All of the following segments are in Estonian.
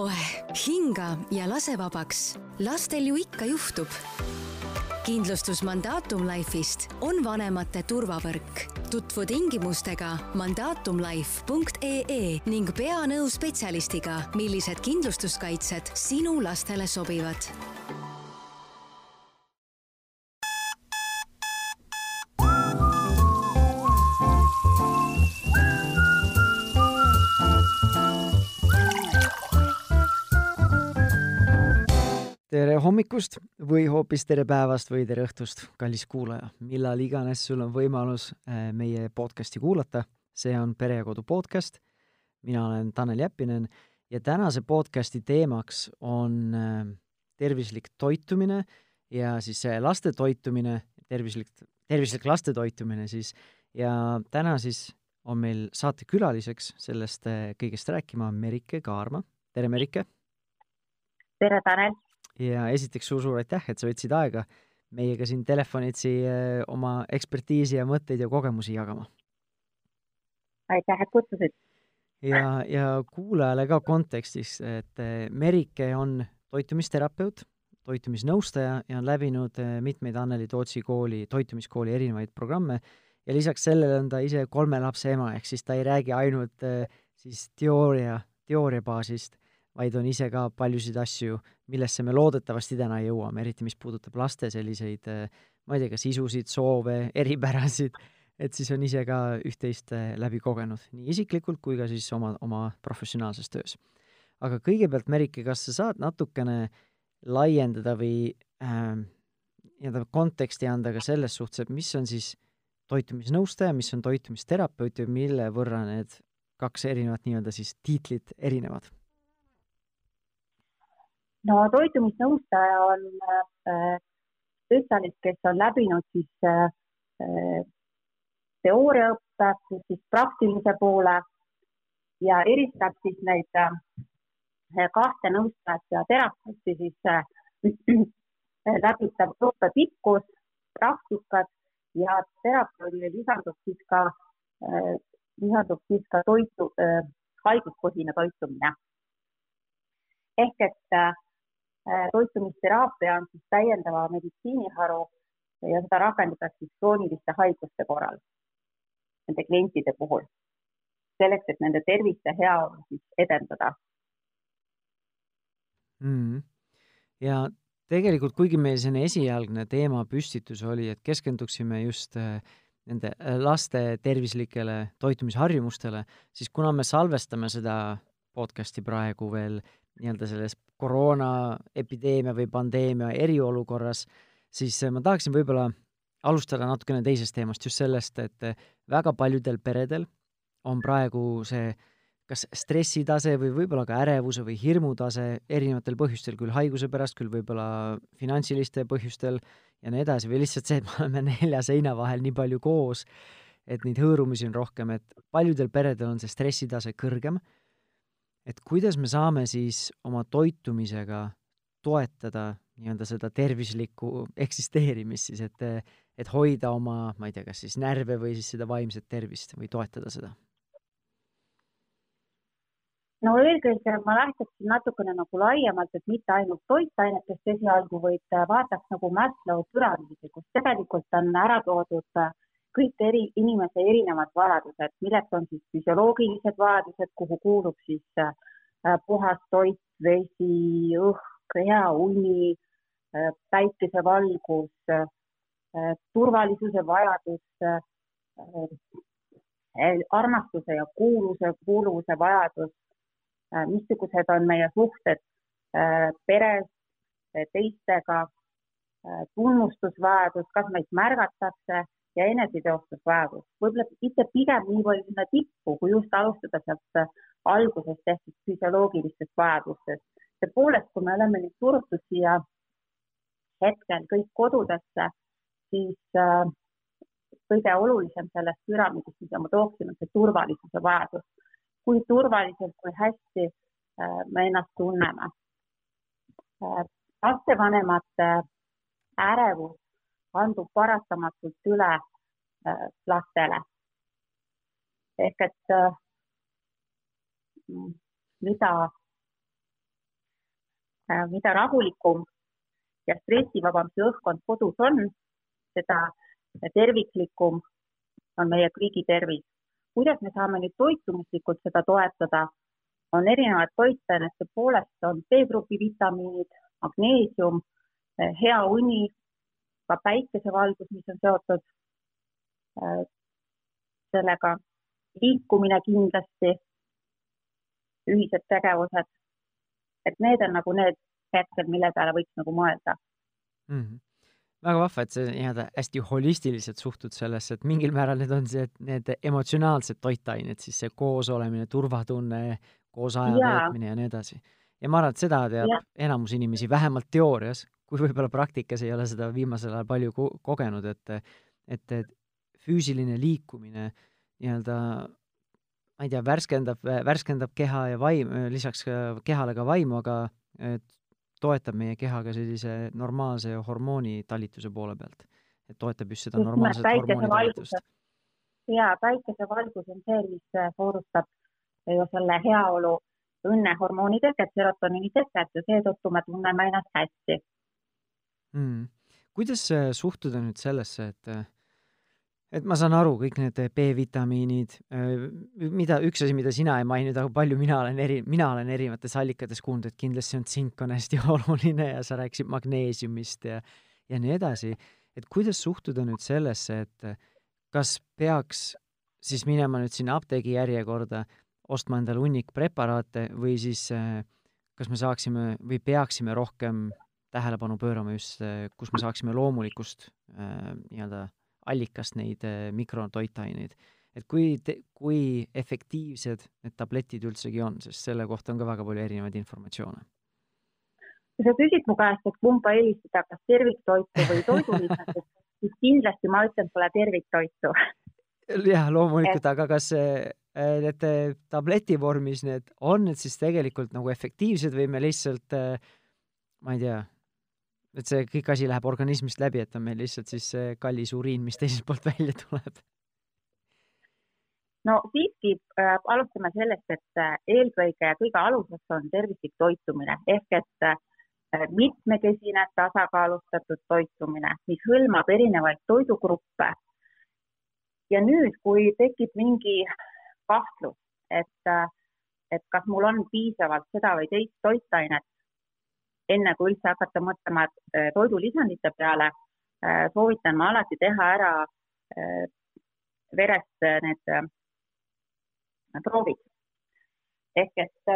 oeh, hinga ja lase vabaks. lastel ju ikka juhtub. kindlustus Mandatum Life'ist on vanemate turvavõrk. tutvu tingimustega mandatumlife.ee ning pea nõu spetsialistiga, millised kindlustuskaitsed sinu lastele sobivad tere hommikust või hoopis tere päevast või tere õhtust, kallis kuulaja, millal iganes sul on võimalus äh, meie podcasti kuulata. see on Pere ja Kodu podcast. mina olen Tanel Jeppinen ja tänase podcasti teemaks on äh, tervislik toitumine ja siis laste toitumine, tervislik, tervislik laste toitumine siis ja täna siis on meil saatekülaliseks sellest äh, kõigest rääkima Merike Kaarma. tere, Merike! tere, Tanel! Ja esiteks suur-suur aitäh, et sa võtsid aega meiega siin telefonitsi eh, oma ekspertiisi ja mõtteid ja kogemusi jagama. aitäh, et kutsusid. ja, ja kuulajale ka kontekstis, et eh, Merike on toitumisterapeut, toitumisnõustaja ja on läbinud eh, mitmeid Anneli Tootsi kooli, toitumiskooli erinevaid programme ja lisaks sellele on ta ise kolme lapse ema, ehk siis ta ei räägi ainult siis teooria, teooria baasist, vaid on ise ka paljusid asju, millesse me loodetavasti täna jõuame, eriti mis puudutab laste selliseid, ma ei tea, kas isusid, soove, eripärasid, et siis on ise ka üht-teist läbi kogenud, nii isiklikult kui ka siis oma, oma professionaalses töös. aga kõigepealt, Merike, kas sa saad natukene laiendada või äh, nii-öelda konteksti anda ka selles suhtes, et mis on siis toitumisnõustaja, mis on toitumisterapeut ja mille võrra need kaks erinevat nii-öelda siis tiitlit erinevad no toitumisnõustaja on äh, spetsialist, kes on läbinud siis äh, äh, teooriaõppe siis praktilise poole ja eristab siis neid kahte nõustajat ja terapeuti siis läbitav õppe pikkus, praktikad ja terapeudile lisandub siis ka, lisandub siis ka toitu, haiguspõhine toitumine. ehk et toitumisteraapia on siis täiendava meditsiiniharu ja seda rakendatakse siis krooniliste haiguste korral nende klientide puhul, selleks, et nende tervist ja heaolu siis edendada. Mm.. ja tegelikult, kuigi meil selline esialgne teemapüstitus oli, et keskenduksime just äh, nende äh, laste tervislikele toitumisharjumustele, siis kuna me salvestame seda podcast'i praegu veel nii-öelda selles koroonaepideemia või pandeemia eriolukorras, siis äh, ma tahaksin võib-olla alustada natukene teisest teemast, just sellest, et äh, väga paljudel peredel on praegu see kas stressitase või võib-olla ka ärevuse või hirmutase erinevatel põhjustel, küll haiguse pärast, küll võib-olla finantsiliste põhjustel ja nii edasi, või lihtsalt see, et me oleme nelja seina vahel nii palju koos, et neid hõõrumisi on rohkem, et paljudel peredel on see stressitase kõrgem et kuidas me saame siis oma toitumisega toetada nii-öelda seda tervislikku eksisteerimist siis, et, et hoida oma, ma ei tea, kas siis närve või siis seda vaimset tervist või toetada seda? no eelkõige ma lähtuksin natukene nagu laiemalt, et mitte ainult toitainetest esialgu, vaid vaataks nagu Maslow püramiidi, kus tegelikult on ära toodud kõik eri, inimese erinevad vajadused, milleks on siis füsioloogilised vajadused, kuhu kuulub siis äh, puhas toit, vesi, õhk, hea uni äh,, päikesevalgus äh,, turvalisuse vajadus armastuse ja kuuluse, kuuluvuse vajadus missugused on meie suhted peres teistega tunnustusvajadus, kas meid märgatakse ja eneseteostusvajadus, võib-olla mitte pigem nii palju sinna tippu, kui just alustada sealt äh, algusest ehk siis füsioloogilistest vajadustest. tõepoolest, kui me oleme nüüd surutud siia hetkel kõik kodudesse, siis äh, kõige olulisem sellest püramiidist, mida ma tooksin, on see turvalisuse vajadus. kui turvaliselt, kui hästi äh, me ennast tunneme lastevanemate ärevus kandub paratamatult üle äh, lastele. ehk et äh, mida mida rahulikum ja stressivabam see õhkkond kodus on, seda terviklikum on meie kõigi tervis. kuidas me saame nüüd toitumuslikult seda toetada, on erinevad toitainete poolest, on B-grupi vitamiinid, magneesium, hea uni, ka päikesevalgus, mis on seotud äh, sellega, liikumine kindlasti, ühised tegevused. et need on nagu need hetked, mille peale võiks nagu mõelda mm. -hmm väga vahva, et sa nii-öelda hästi holistiliselt suhtud sellesse, et mingil määral need on see, need emotsionaalsed toitained, siis see koosolemine, turvatunne, koos aja veetmine ja nii edasi. ja ma arvan, et seda teab ja. enamus inimesi, vähemalt teoorias, kui võib-olla praktikas ei ole seda viimasel ajal palju ko kogenud, et et, et füüsiline liikumine nii-öelda ma ei tea, värskendab, värskendab keha ja vaim, lisaks kehale ka vaimu, aga toetab meie keha ka sellise normaalse hormoonitalituse poole pealt. et toetab just seda normaalset hormoonitalitust. jaa, päikesevalgus on see, mis soodustab ju selle heaolu õnnehormooni teket, serotoniini teket ja seetõttu me tunneme ennast hästi mm.. kuidas suhtuda nüüd sellesse, et et ma saan aru, kõik need B-vitamiinid, mida, üks asi, mida sina ei maininud, aga palju mina olen eri, mina olen erinevates allikates kuulnud, et kindlasti on tsink on hästi oluline ja sa rääkisid magneesiumist ja, ja nii edasi. et kuidas suhtuda nüüd sellesse, et kas peaks siis minema nüüd sinna apteegi järjekorda, ostma endale hunnik preparaate või siis kas me saaksime või peaksime rohkem tähelepanu pöörama just, kus me saaksime loomulikust äh, nii-öelda allikast neid äh, mikrotoitaineid. et kui, kui efektiivsed need tabletid üldsegi on, sest selle kohta on ka väga palju erinevaid informatsioone. kui sa küsid mu käest, et kumba eelistada, kas terviktoitu või toidulisandit, siis kindlasti ma ütlen sulle terviktoitu jah, loomulikult, aga kas äh, need äh, tableti vormis need on need siis tegelikult nagu efektiivsed või me lihtsalt ma ei tea, et see kõik asi läheb organismist läbi, et on meil lihtsalt siis see kallis uriin, mis teiselt poolt välja tuleb? no siiski äh, alustame sellest, et äh, eelkõige kõige aluseks on tervislik toitumine ehk et äh, mitmekesine tasakaalustatud toitumine, mis hõlmab erinevaid toidugruppe. ja nüüd, kui tekib mingi kahtlus, et, äh, et kas mul on piisavalt seda või teist toitainet, enne kui üldse hakata mõtlema äh, toidulisandite peale, äh, soovitan ma alati teha ära äh, verest need proovid. ehk et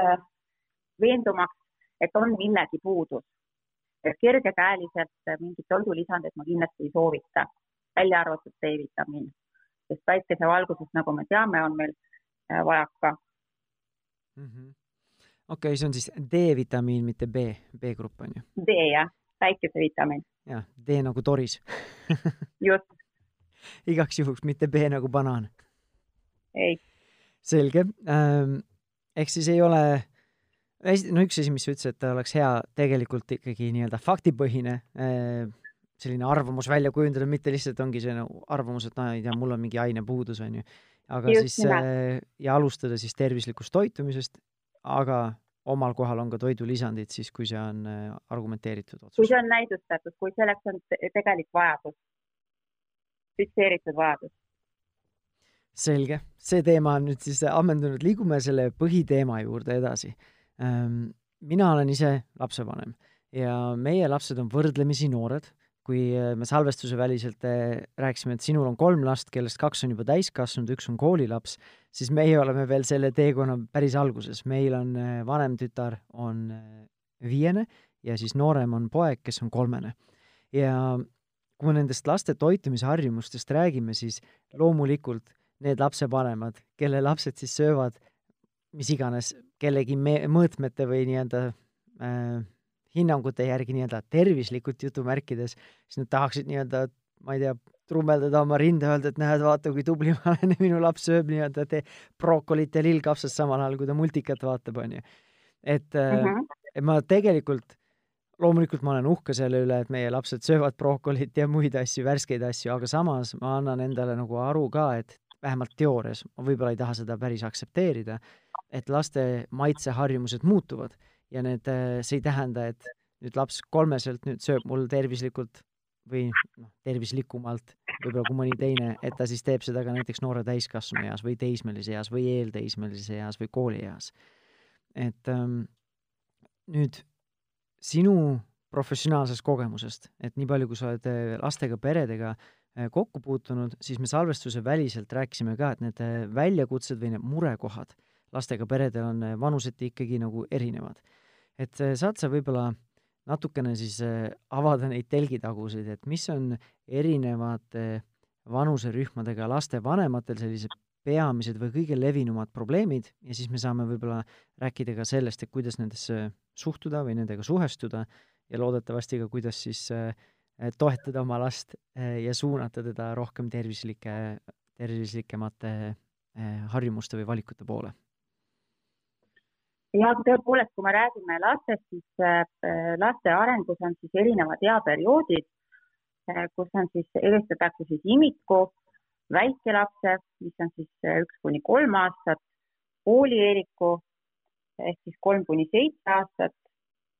veendumaks, et on millegi puudus. kergekäeliselt mingit toidulisandit ma kindlasti ei soovita, välja arvatud D-vitamiin, sest päikesevalgusest, nagu me teame, on meil vajaka mm. -hmm okei okay,, see on siis D-vitamiin, mitte B, B-grupp on ju? D jah, päikesevitamiin. jah, D nagu toris just igaks juhuks, mitte B nagu banaan. ei. selge ähm,. ehk siis ei ole, no üks asi, mis sa ütlesid, et oleks hea tegelikult ikkagi nii-öelda faktipõhine äh, selline arvamus välja kujundada, mitte lihtsalt ongi see nagu arvamus, et no ei tea, mul on mingi ainepuudus, on ju. aga Just siis äh, ja alustada siis tervislikust toitumisest aga omal kohal on ka toidulisandid siis, kui see on äh, argumenteeritud otsus. kui see on näidustatud, kui selleks on tegelik vajadus, fikseeritud vajadus. selge, see teema on nüüd siis ammendunud, liigume selle põhiteema juurde edasi. Ähm, mina olen ise lapsevanem ja meie lapsed on võrdlemisi noored kui äh, me salvestuse väliselt äh, rääkisime, et sinul on kolm last, kellest kaks on juba täiskasvanud, üks on koolilaps, siis meie oleme veel selle teekonna päris alguses. meil on äh, vanem tütar on viiene ja siis noorem on poeg, kes on kolmene. ja kui me nendest laste toitumisharjumustest räägime, siis loomulikult need lapsevanemad, kelle lapsed siis söövad mis iganes kellegi me-, mõõtmete või nii-öelda äh, hinnangute järgi nii-öelda tervislikult jutumärkides, siis nad tahaksid nii-öelda, ma ei tea, trummeldada oma rinda, öelda, et näed, vaata, kui tubli ma olen ja minu laps sööb nii-öelda te brookolit ja lillkapsast samal ajal, kui ta multikat vaatab, onju. et mm, -hmm. et ma tegelikult, loomulikult ma olen uhke selle üle, et meie lapsed söövad brookolit ja muid asju, värskeid asju, aga samas ma annan endale nagu aru ka, et vähemalt teoorias, ma võib-olla ei taha seda päris aktsepteerida, et laste maitseharjumused muutuvad ja need, see ei tähenda, et nüüd laps kolmeselt nüüd sööb mul tervislikult või noh, tervislikumalt võib-olla kui mõni teine, et ta siis teeb seda ka näiteks noore täiskasvanu eas või teismelise eas või eelteismelise eas või koolieas. et ähm, nüüd sinu professionaalsest kogemusest, et nii palju, kui sa oled äh, lastega peredega äh, kokku puutunud, siis me salvestuse väliselt rääkisime ka, et need äh, väljakutsed või need murekohad lastega peredel on vanuseti ikkagi nagu erinevad. et saad sa võib-olla natukene siis äh, avada neid telgitagusid, et mis on erinevate vanuserühmadega lastevanematel sellised peamised või kõige levinumad probleemid ja siis me saame võib-olla rääkida ka sellest, et kuidas nendesse suhtuda või nendega suhestuda ja loodetavasti ka, kuidas siis toetada oma last ja suunata teda rohkem tervislike, tervislikemate harjumuste või valikute poole ja tõepoolest, kui me räägime lastest, siis äh, laste arengus on siis erinevad eaperioodid, äh, kus on siis, eelistatakse siis imiku, väikelapse, mis on siis äh, üks kuni kolm aastat, koolieeliku ehk siis kolm kuni seitse aastat,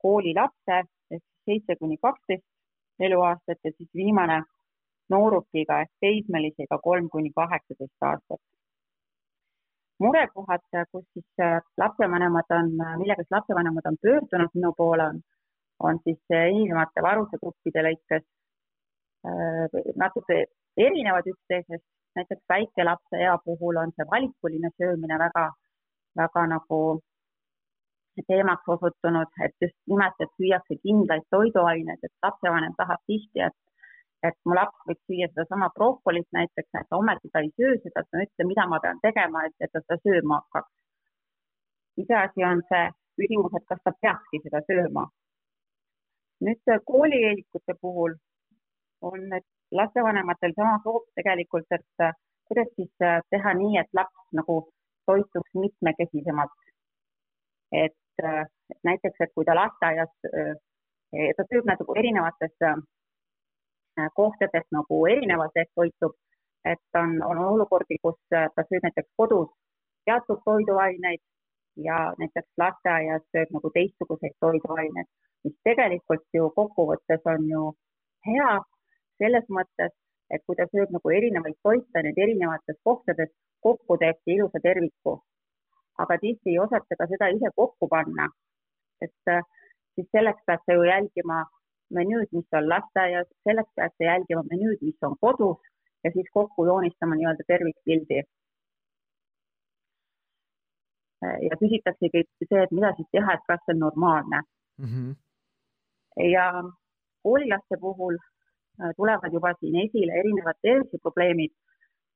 koolilapse ehk seitse kuni kaksteist eluaastat ja siis viimane noorukiga ehk teismelisega kolm kuni kaheksateist aastat murekohad, kus siis äh, lapsevanemad on, äh, millega siis lapsevanemad on pöördunud minu poole, on, on siis erinevate vanusegruppide lõikes natuke erinevad üksteisest, näiteks väikelapse ea puhul on see valikuline söömine väga, väga nagu teemaks osutunud, et just nimelt, et süüakse kindlaid toiduaineid, et lapsevanem tahab tihti, et et mu laps võiks süüa sedasama brokolit näiteks, et ometi ta ei söö seda, et ma ütlen, mida ma pean tegema, et, et ta seda sööma hakkaks. iseasi on see küsimus, et kas ta peakski seda sööma. nüüd koolieelikute puhul on lastevanematel sama soov tegelikult, et kuidas siis teha nii, et laps nagu toituks mitmekesisemalt. et näiteks, et kui ta lasteaias, ta sööb nagu erinevates Äh, kohtades nagu erinevalt ehk toitub, et on, on olukordi, kus äh, ta sööb näiteks kodus teatud toiduaineid ja näiteks lasteaias sööb nagu teistsuguseid toiduaineid, mis tegelikult ju kokkuvõttes on ju hea selles mõttes, et kui ta sööb nagu erinevaid toitaineid erinevates kohtades, kokku teeb see ilusa terviku. aga tihti ei osata ka seda ise kokku panna, et äh, siis selleks peab ta ju jälgima menüüd, mis on lasteaias, selleks peaks jälgima menüüd, mis on kodus ja siis kokku joonistama nii-öelda tervikpildi. ja küsitaksegi see, et mida siis teha, et kas see on normaalne mm. -hmm. ja koolilaste puhul äh, tulevad juba siin esile erinevad terviseprobleemid,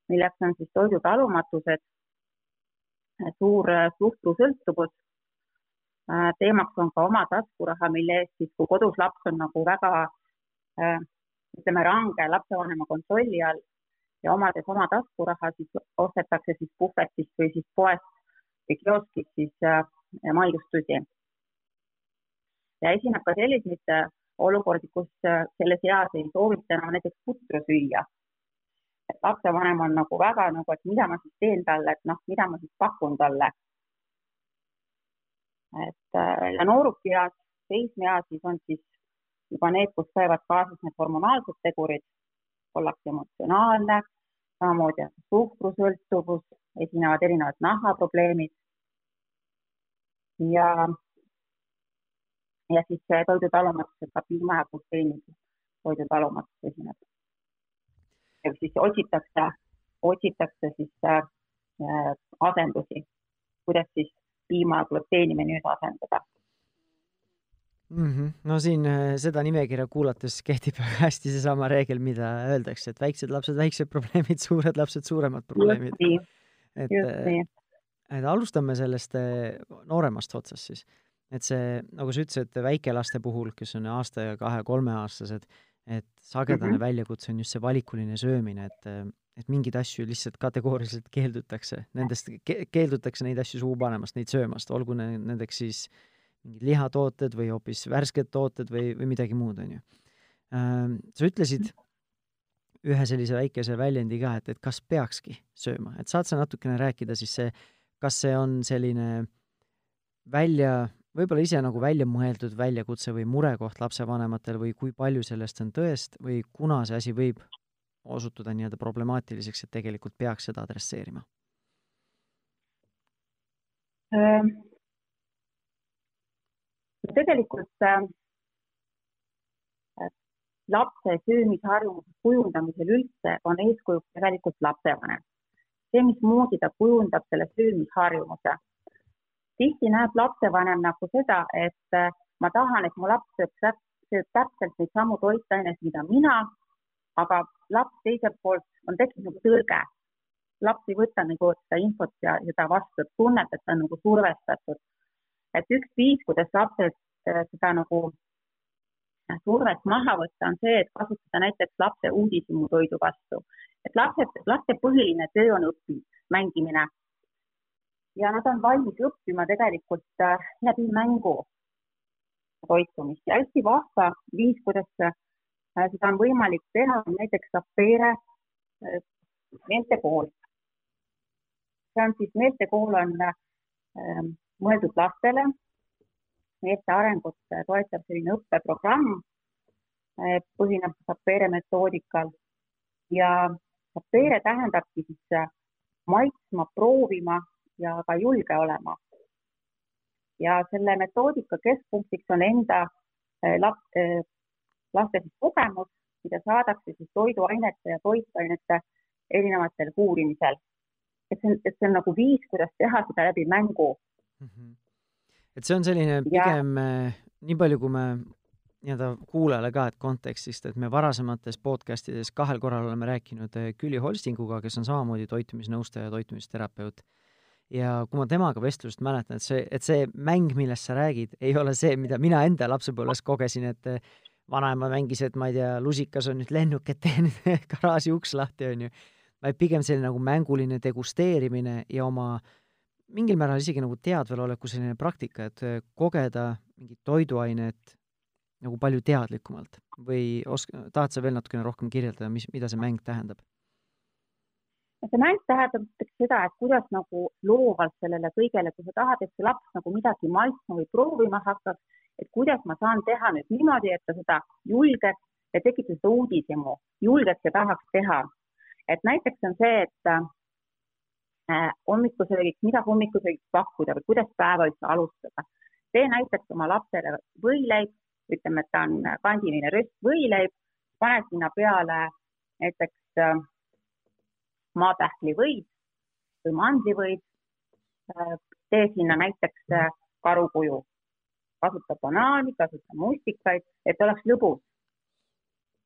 milleks on siis toidutalumatused, suur äh, suhkrusõltuvus teemaks on ka oma taskuraha, mille eest siis, kui kodus laps on nagu väga äh, ütleme, range lapsevanema kontrolli all ja omades oma taskuraha, siis ostetakse siis puhvetist või siis poest või kioskist siis äh, maigustusi. ja esineb ka selliseid olukordi, kus selles eas ei soovita enam näiteks putru süüa. lapsevanem on nagu väga nagu, et mida ma siis teen talle, et noh, mida ma siis pakun talle et äh, ja noorukeas, teismeeas, siis on siis juba need, kus käivad kaasas need hormonaalsed tegurid, ollakse emotsionaalne, samamoodi on suhkrusõltuvus, esinevad erinevad nahaprobleemid. ja, ja siis toidutalumatus, ka piima ja gluteeni toidutalumatus esineb. ja siis otsitakse, otsitakse siis äh, asendusi, kuidas siis piima gluteenime nüüd asendada mm. -hmm. no siin äh, seda nimekirja kuulates kehtib hästi seesama reegel, mida öeldakse, et väiksed lapsed, väiksed probleemid, suured lapsed, suuremad probleemid. et, äh, et alustame sellest äh, nooremast otsast siis. et see, nagu sa ütlesid, väikelaste puhul, kes on aasta ja kahe-kolmeaastased, et sagedane mm -hmm. väljakutse on just see valikuline söömine, et et mingeid asju lihtsalt kategooriliselt keeldutakse, nendest ke-, keeldutakse neid asju suhu panemast, neid söömast, olgu ne-, nendeks siis mingid lihatooted või hoopis värsked tooted või, või midagi muud, on ju. Ähm, sa ütlesid ühe sellise väikese väljendi ka, et, et kas peakski sööma, et saad sa natukene rääkida siis see, kas see on selline välja võib-olla ise nagu välja mõeldud väljakutse või murekoht lapsevanematel või kui palju sellest on tõest või kuna see asi võib osutuda nii-öelda problemaatiliseks, et tegelikult peaks seda adresseerima? tegelikult äh, lapse söömisharjumuse kujundamisel üldse on eeskujuks tegelikult lapsevanem. see, mismoodi ta kujundab selle söömisharjumuse. Tihti näeb lapsevanem nagu seda, et äh, ma tahan, et mu laps sööb, sööb täpselt neid samu toitaineid, mida mina, aga laps teiselt poolt on tekkinud nagu tõrge. laps ei võta nagu seda infot ja seda vastu, tunneb, et ta on nagu survestatud. et üks viis, kuidas lapsed äh, seda nagu survet maha võtta, on see, et kasutada näiteks lapse uudishimu toidu vastu. et lapsed, laste põhiline töö on õppimine, mängimine. Ja nad on valmis õppima tegelikult äh, läbi mängu toitumist. Ja hästi vahva viis, kuidas äh, seda on võimalik teha, näiteks Sapere äh, meeltekool. see on siis, meeltekool on mõeldud lastele. Meeste arengut toetav selline õppeprogramm, põhineb Sapere metoodikal. Ja Sapere tähendabki siis maitsma, proovima ja ka julge olema. ja selle metoodika keskpunktiks on enda eh, laste, laste siis kogemus, mida saadakse siis toiduainete ja toitainete erinevatel uurimisel. et see on, et see on nagu viis, kuidas teha seda läbi mängu mm. -hmm et see on selline pigem ja. Eh, nii palju, kui me nii-öelda kuulajale ka, et kontekstist, et me varasemates podcast ides kahel korral oleme rääkinud eh, Külli Holstinguga, kes on samamoodi toitumisnõustaja, toitumisterapeut. Ja kui ma temaga vestlust mäletan, et see, et see mäng, millest sa räägid, ei ole see, mida mina enda lapsepõlves kogesin, et eh, vanaema mängis, et ma ei tea, lusikas on nüüd lennuk, et tee nüüd garaaži uks lahti, onju. vaid pigem selline nagu mänguline degusteerimine ja oma mingil määral isegi nagu teadveloleku selline praktika, et äh, kogeda mingit toiduainet nagu palju teadlikumalt või osk-, tahad sa veel natukene rohkem kirjeldada, mis, mida see mäng tähendab? See mäng tähendab seda, et kuidas nagu loovalt sellele kõigele, kui sa tahad, et see laps nagu midagi maitsma või proovima hakkaks, et kuidas ma saan teha nüüd niimoodi, et ta seda julgeks ja tekitada seda uudishimu, julgeks ja tahaks teha. et näiteks on see, et Äh, hommikusöögiks, mida hommikusöögiks pakkuda või kuidas päeva üldse alustada. tee näiteks oma lapsele võileib, ütleme, et ta on kandiline röstvõileib, pane sinna peale näiteks äh, maapähklivõid või mandlivõid, äh, tee sinna näiteks karukuju, kasuta banaani, kasuta mustikaid, et oleks lõbus.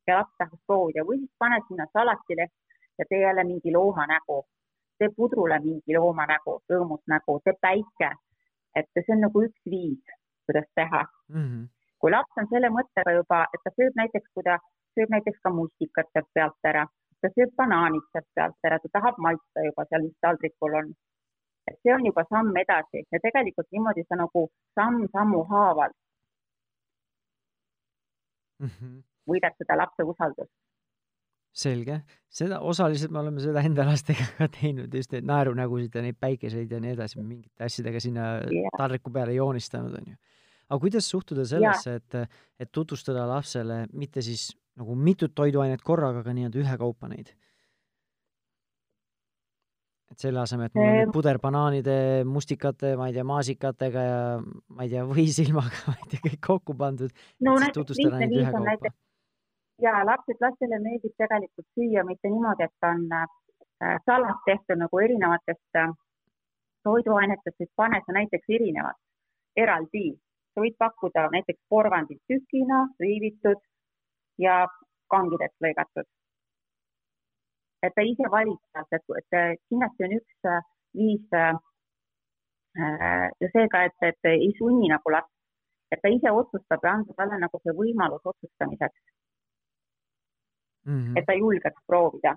ja laps tahaks proovida või siis pane sinna salatileht ja tee jälle mingi looma nägu tee pudrule mingi looma nägu, rõõmus nägu, tee päike. et see on nagu üks viis, kuidas teha mm. -hmm. kui laps on selle mõttega juba, et ta sööb näiteks, kui ta sööb näiteks ka mustikat sealt pealt ära, ta sööb banaanid sealt pealt ära, ta tahab maitsta juba seal, mis taldrikul on. et see on juba samm edasi ja tegelikult niimoodi sa nagu samm-sammu haaval mm -hmm. võidad seda lapse usaldust selge, seda osaliselt me oleme seda enda lastega ka teinud, just neid naerunägusid ja neid päikeseid ja nii edasi, mingite asjadega sinna yeah. taldriku peale joonistanud, onju. aga kuidas suhtuda sellesse yeah., et, et tutvustada lapsele mitte siis nagu mitut toiduainet korraga, aga nii-öelda ühekaupa neid? et selle asemel, et mul on nüüd puder banaanide, mustikate, ma ei tea, maasikatega ja ma ei tea, võisilmaga, ma ei tea, kõik kokku pandud. no ja lapsed, lastele meeldib tegelikult süüa mitte niimoodi, et on äh, salat tehtud nagu erinevatest äh, toiduainetest, siis pane sa näiteks erinevad, eraldi. sa võid pakkuda näiteks porgandit tükina, riivitud ja kangideks lõigatud. et ta ise valib sealt, et, et kindlasti on üks äh, viis ja seega, et, et ei sunni nagu last, et ta ise otsustab ja anda talle nagu see võimalus otsustamiseks mm, -hmm. et ta julgeks proovida.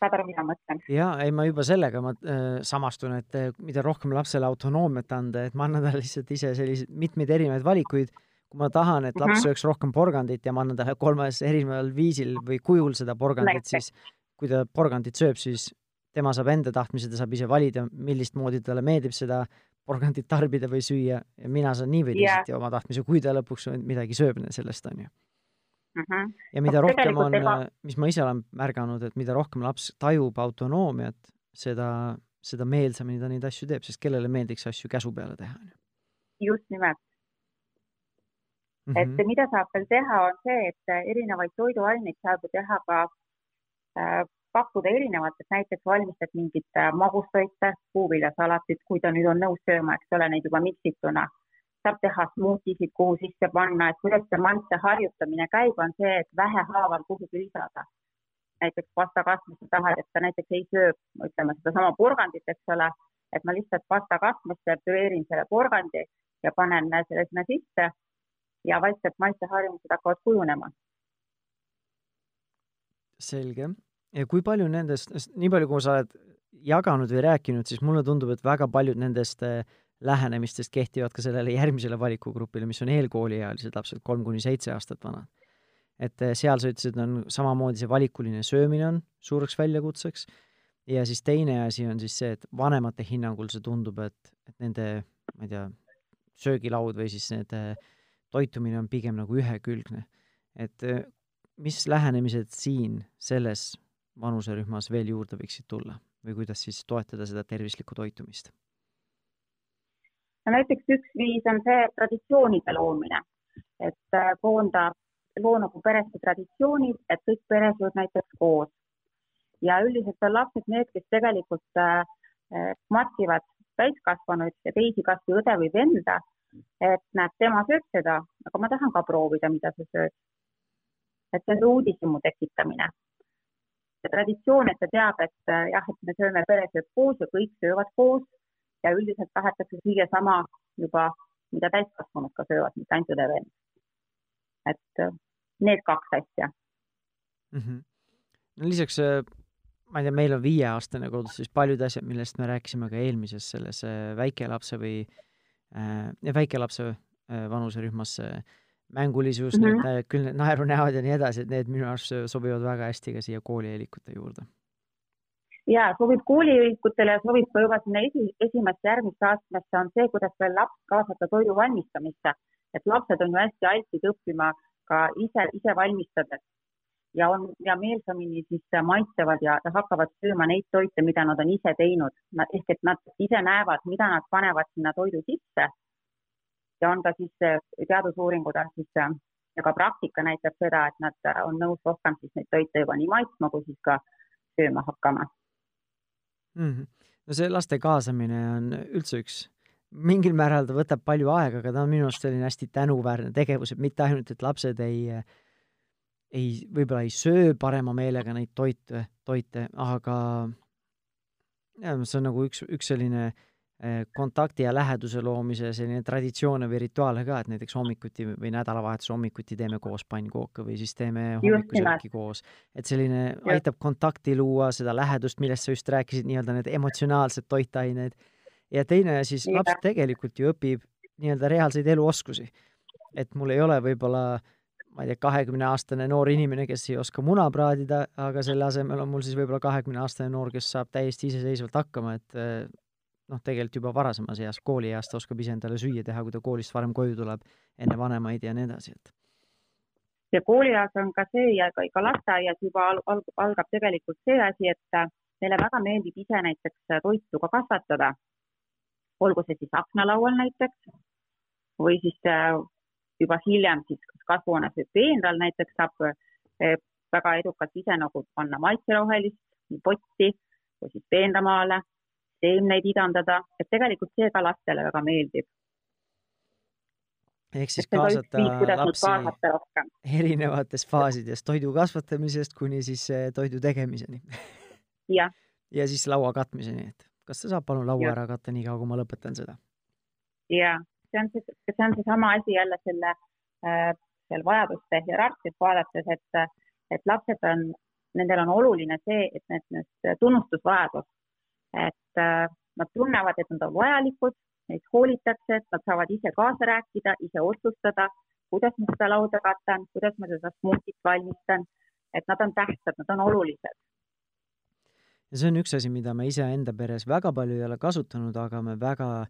saad aru, mida ma mõtlen? jaa, ei ma juba sellega ma äh, samastun, et äh, mida rohkem lapsele autonoomiat anda, et ma annan talle lihtsalt ise selliseid mitmeid erinevaid valikuid, kui ma tahan, et laps mm -hmm. sööks rohkem porgandit ja ma annan talle kolmes erineval viisil või kujul seda porgandit, siis kui ta porgandit sööb, siis tema saab enda tahtmise, ta saab ise valida, millist moodi talle meeldib seda porgandit tarbida või süüa ja mina saan nii või teisiti yeah. oma tahtmise, kui ta lõpuks midagi sööb sellest, on ju mm. -hmm. ja mida no, rohkem on ega..., mis ma ise olen märganud, et mida rohkem laps tajub autonoomiat, seda, seda meelsamini ta neid asju teeb, sest kellele meeldiks asju käsu peale teha, on ju. just nimelt mm. -hmm. et mida saab veel teha, on see, et erinevaid toiduaineid saab ju teha ka äh, pakkuda erinevatest, näiteks valmistad mingit äh, magustoite, puuviljasalatit, kui ta nüüd on nõus sööma, eks ole, neid juba miksituna saab teha smuutisid, kuhu sisse panna, et kuidas see maitse harjutamine käib, on see, et vähehaaval kuhugi lisada. näiteks pastakastmesse tahad, et ta näiteks ei söö, ütleme sedasama porgandit, eks ole, et ma lihtsalt pastakastmesse püreerin selle porgandi ja panen selle sinna sisse ja vaikselt maitseharjumused hakkavad kujunema. selge. ja kui palju nendest, nii palju, kui sa oled jaganud või rääkinud, siis mulle tundub, et väga paljud nendest äh, lähenemistest kehtivad ka sellele järgmisele valikugrupile, mis on eelkooliealised lapsed, kolm kuni seitse aastat vanad. et eh, seal sa ütlesid, on samamoodi see valikuline söömine on suureks väljakutseks ja siis teine asi on siis see, et vanemate hinnangul see tundub, et, et nende, ma ei tea, söögilaud või siis need toitumine on pigem nagu ühekülgne. et eh, mis lähenemised siin selles vanuserühmas veel juurde võiksid tulla või kuidas siis toetada seda tervislikku toitumist? no näiteks üks viis on see traditsioonide loomine, et äh, koonda, loo nagu peresse traditsioonid, et kõik peres olid näiteks koos. ja üldiselt on lapsed need, kes tegelikult äh, äh matkivad täiskasvanuid ja teisi kas või õde või venda, et näed, tema sööb seda, aga ma tahan ka proovida, mida sa sööd. et see on see uudishimu tekitamine. see traditsioon, et ta teab, et äh, jah, et me sööme peres koos ja kõik söövad koos ja üldiselt tahetakse süüa sama juba, mida täiskasvanud ka söövad, mitte ainult õde veel. et äh, need kaks asja mm. -hmm. no lisaks, äh, ma ei tea, meil on viieaastane kodus, siis paljud asjad, millest me rääkisime ka eelmises selles väikelapse või väikelapse äh, vanuserühmas äh, mängulisus mm, -hmm. need küll need naerunäod ja nii edasi, et need minu arust sobivad väga hästi ka siia koolieelikute juurde ja sobib kooliühikutele ja sobib ka juba sinna esi, esimesse järgmisse astmesse on see, kuidas veel laps kaasata toidu valmistamisse. et lapsed on ju hästi altid õppima ka ise, ise valmistades ja on ja meelsamini siis maitsevad ja hakkavad sööma neid toite, mida nad on ise teinud. ehk et nad ise näevad, mida nad panevad sinna toidu sisse. ja on ka siis teadusuuringud on siis ja ka praktika näitab seda, et nad on nõus rohkem siis neid toite juba nii maitsma kui siis ka sööma hakkama mm. -hmm. no see laste kaasamine on üldse üks, mingil määral ta võtab palju aega, aga ta on minu arust selline hästi tänuväärne tegevus, et mitte ainult, et lapsed ei, ei, võib-olla ei söö parema meelega neid toite, toite, aga ja see on nagu üks, üks selline äh, Eh, kontakti ja läheduse loomise selline traditsioone või rituaale ka, et näiteks hommikuti või nädalavahetuse hommikuti teeme koos pannkooke või siis teeme hommikusööki koos. et selline aitab kontakti luua, seda lähedust, millest sa just rääkisid, nii-öelda need emotsionaalsed toitained. ja teine siis laps tegelikult ju õpib nii-öelda reaalseid eluoskusi. et mul ei ole võib-olla ma ei tea, kahekümne aastane noor inimene, kes ei oska muna praadida, aga selle asemel on mul siis võib-olla kahekümne aastane noor, kes saab täiesti iseseisvalt hakkama, et noh, tegelikult juba varasemas eas, koolieas ta oskab ise endale süüa teha, kui ta koolist varem koju tuleb, enne vanemaid ja nii edasi, et. ja koolieas on ka see ja ka, ka lasteaias juba al al algab tegelikult see asi, et neile väga meeldib ise näiteks toitu ka kasvatada. olgu see siis aknalaual näiteks või siis äh, juba hiljem siis kas kasvuhoones või peenral näiteks saab äh, väga edukalt ise nagu panna maitserohelist potti või siis peenramaale seemneid idandada, et tegelikult see ka lastele väga meeldib. ehk siis kaasata lapsi erinevates faasides, toidu kasvatamisest kuni siis eh, toidu tegemiseni jah. ja siis laua katmiseni, et kas sa saad palun laua ja. ära katta niikaua, kui ma lõpetan seda? ja see on see, see on seesama asi jälle selle äh, seal vajaduste hierarhiat vaadates, et, et lapsed on, nendel on oluline see, et need, need tunnustusvajadus et äh, nad tunnevad, et nad on vajalikud, neid hoolitakse, et nad saavad ise kaasa rääkida, ise otsustada, kuidas ma seda lauda katan, kuidas ma seda smuutit valmistan, et nad on tähtsad, nad on olulised. ja see on üks asi, mida me iseenda peres väga palju ei ole kasutanud, aga me väga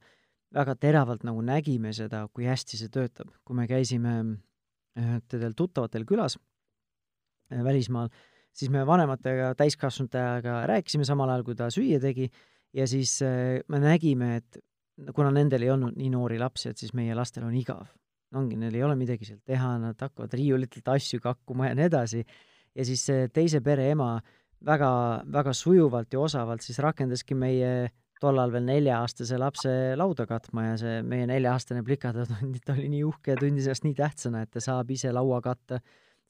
väga teravalt nagu nägime seda, kui hästi see töötab, kui me käisime ühtedel tuttavatel külas äh, välismaal, siis me vanematega, täiskasvanutega rääkisime samal ajal, kui ta süüa tegi ja siis äh, me nägime, et kuna nendel ei olnud nii noori lapsi, et siis meie lastel on igav. ongi, neil ei ole midagi seal teha, nad hakkavad riiulitelt asju kakkuma ja nii edasi. ja siis see teise pere ema väga, väga sujuvalt ja osavalt siis rakendaski meie tollal veel nelja-aastase lapse lauda katma ja see meie nelja-aastane plikatund, ta oli nii uhke ja tundis ennast nii tähtsana, et ta saab ise laua katta,